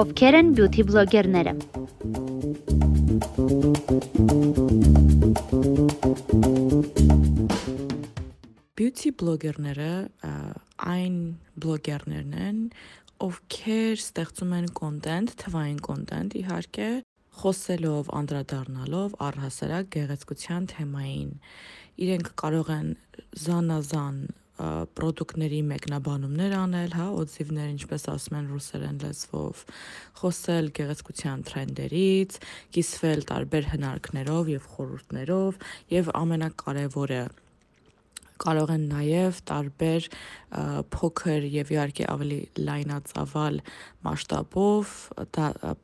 Ովքեր են բյութի բլոգերները։ Բյութի բլոգերները այն բլոգերներն են, ովքեր ստեղծում են կոնտենտ, թվային կոնտենտ իհարկե, խոսելով, անդրադառնալով առհասարակ գեղեցկության թեմային։ Իրենք կարող են զանազան պրոդուկտների մեկնաբանումներ անել, հա, օձիվներ, ինչպես ասում են ռուսերեն լեզվով, խոսել գեղեցկության տրենդերից, կիսվել տարբեր հնարքներով եւ խորհուրդներով եւ ամենակարևորը կարող են նաև տարբեր փոքր եւ իհարկե ավելի լայնածավալ մասշտաբով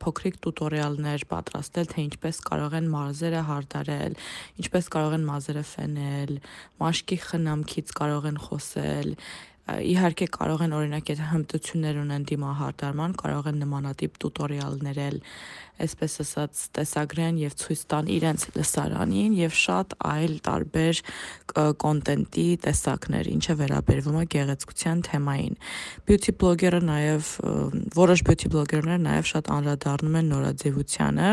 փոքրիկ տուտորիալներ պատրաստել, թե ինչպես կարող են մարզերը հարդարել, ինչպես կարող են մազերը ֆենել, մաշկի խնամքից կարող են խոսել, իհարկե կարող են օրինակ եթե հմտություններ ունեն դիմահարդարման, կարող են նմանատիպ տուտորիալներ էլ այսպես ասած տեսագրեն եւ ցույց տան իրենց լսարանին եւ շատ այլ տարբեր կոնտենտի տեսակներ, ինչը վերաբերվում է գեղեցկության թեմային։ Beauty blogger-ը նաեւ որոշ beauty blogger-ներ նաեւ շատ անդրադառնում են նորաձևությանը,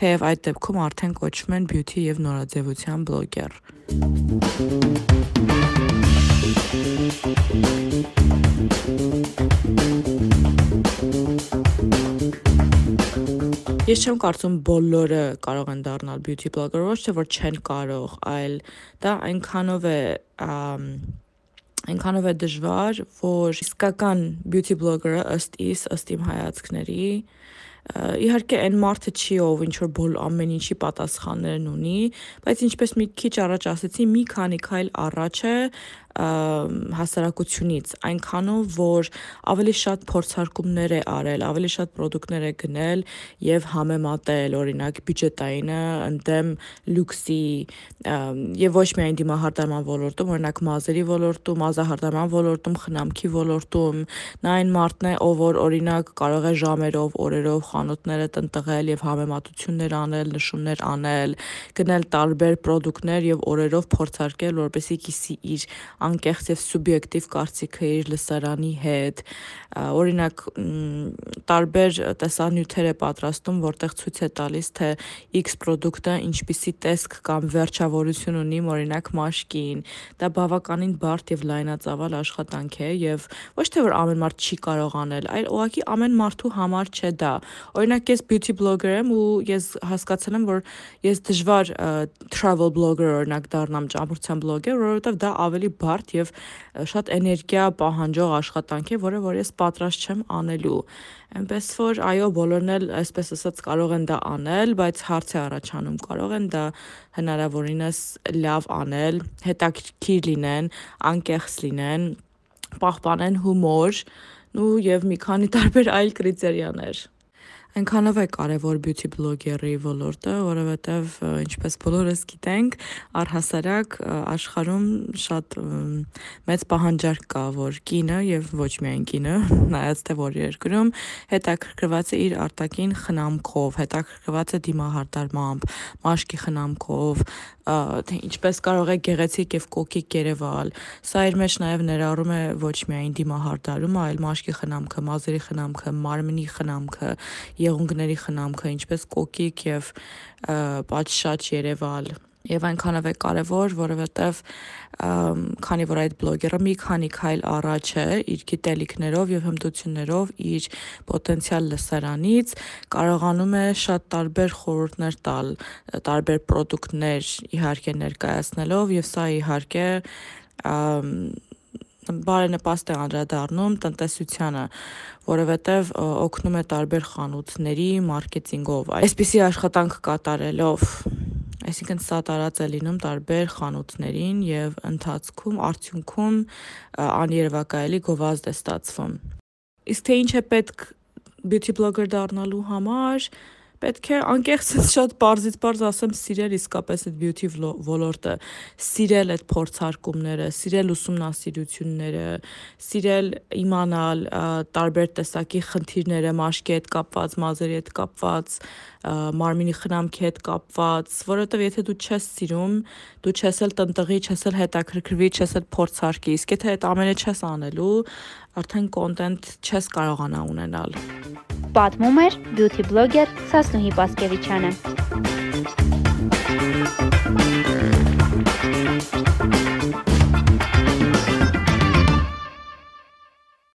թեև այդ դեպքում արդեն կոչվում են beauty եւ նորաձևության blogger։ Ես չեմ կարծում բոլորը կարող են դառնալ beauty blogger, ոչ թե որ չեն կարող, այլ դա այնքանով է այնքանով է դժվար, որ իսկական beauty blogger-ը ըստ իս, ըստ իմ հայացքների, իհարկե այն մարդը չի ով ինչ որ բոլ ամեն ինչի պատասխաններն ունի, բայց ինչպես մի քիչ առաջ ասացի, մի քանի քայլ առաջ է հասարակությունից, այնքանով, որ ավելի շատ փորձարկումներ է արել, ավելի շատ ապրանքներ է գնել եւ համեմատել, օրինակ բյուջետայինը ընդդեմ լյուքսի եւ ոչ միայն դիմահարդարման ոլորտում, օրինակ մազերի ոլորտում, մազահարդարման ոլորտում, խնամքի ոլորտում, նա այն մարդն է, ով որ օրինակ կարող է ժամերով, օրերով խանութները տնտղել եւ համեմատություններ անել, նշումներ անել, գնել տարբեր ապրանքներ եւ օրերով փորձարկել, որպեսզի կիսի իր անկեղծ եւ սուբյեկտիվ կարծիքը իր լսարանի հետ։ Օրինակ տարբեր տեսանյութեր է պատրաստում, որտեղ ցույց է տալիս, թե X product-ը ինչպիսի տեսք կամ վերջավորություն ունի, օրինակ մաշկին։ Դա բավականին բարդ եւ լայնածավալ աշխատանք է եւ ոչ թե որ ամեն մարդ չի կարող անել, այլ ուղղակի ամեն մարդու համար չէ դա։ Օրինակ ես beauty blogger եմ ու ես հասկացել եմ, որ ես դժվար travel blogger օրինակ դառնամ, ճամփորդության բլոգեր, որովհետեւ դա ավելի բարդ բարդ եւ շատ էներգիա պահանջող աշխատանք է, որը որ ես պատրաստ չեմ անելու։ Էնպես որ այո, բոլորն էլ այսպես ասած կարող են դա անել, բայց հարց է առաջանում, կարող են դա հնարավորինս լավ անել, հետաքրքիր լինեն, անկեղծ լինեն, պահպանեն հումոր, ու եւ մի քանի տարբեր այլ կրիտերիաներ։ Այնքանով է կարևոր beauty blogger-ի ոլորտը, որովհետև ինչպես բոլորս գիտենք, առհասարակ աշխարհում շատ մեծ պահանջարկ կա, որ կինը եւ ոչ միայն կինը, նայած թե որ երկրում հետաքրքրված է իր արտաքին խնամքով, հետաքրքրված է դիմահարդարմամբ, մաշկի խնամքով, թե ինչպես կարող է գեղեցիկ եւ կոկիկ երևալ։ Սա իր մեջ նաեւ ներառում է ոչ միայն դիմահարդարումը, այլ մաշկի խնամքը, մազերի խնամքը, մարմնի խնամքը, եղունգների խնամքը, ինչպես կոկիկ եւ պատշաճ երևալ եւ այնքանով է կարեւոր, որովհետեւ քանի որ այդ բլոգերը մի քանի քայլ առաջ է իր գիտելիքներով եւ հմտություններով իր պոտենցիալ լսարանից կարողանում է շատ տարբեր խորհուրդներ տալ, տարբեր ապրանքներ իհարկե ներկայացնելով եւ սա իհարկե բարենպաստ է անդրադառնում տնտեսությանը, որովհետև օգնում է տարբեր խանութների մարքեթինգով։ Այսպիսի աշխատանք կատարելով Այսինքն սա տարած է լինում տարբեր խանութներին եւ ընթացքում արդյունքում աներևակայելի գովազդ է ստացվում։ Իսկ թե ինչ է պետք beauty blogger դառնալու համար, պետք է անկեղծ շատ բարձից բարձ ասեմ սիրել իսկապես այդ beauty ոլորտը, սիրել այդ փորձարկումները, սիրել ուսումնասիրությունները, սիրել իմանալ տարբեր տեսակի խնդիրները մաշկի հետ կապված, մազերի հետ կապված, մարմինի խնամքի հետ կապված, որովհետև եթե դու չես սիրում, դու չես էլ տնտղի, չես էլ հետաքրքրվի, չես էլ փորձարկի, իսկ եթե այդ ամենը չես անելու, արդեն կոնտենտ չես կարողանա ունենալ։ Պատմում էր beauty blogger Սասնուհի Պասկևիչյանը։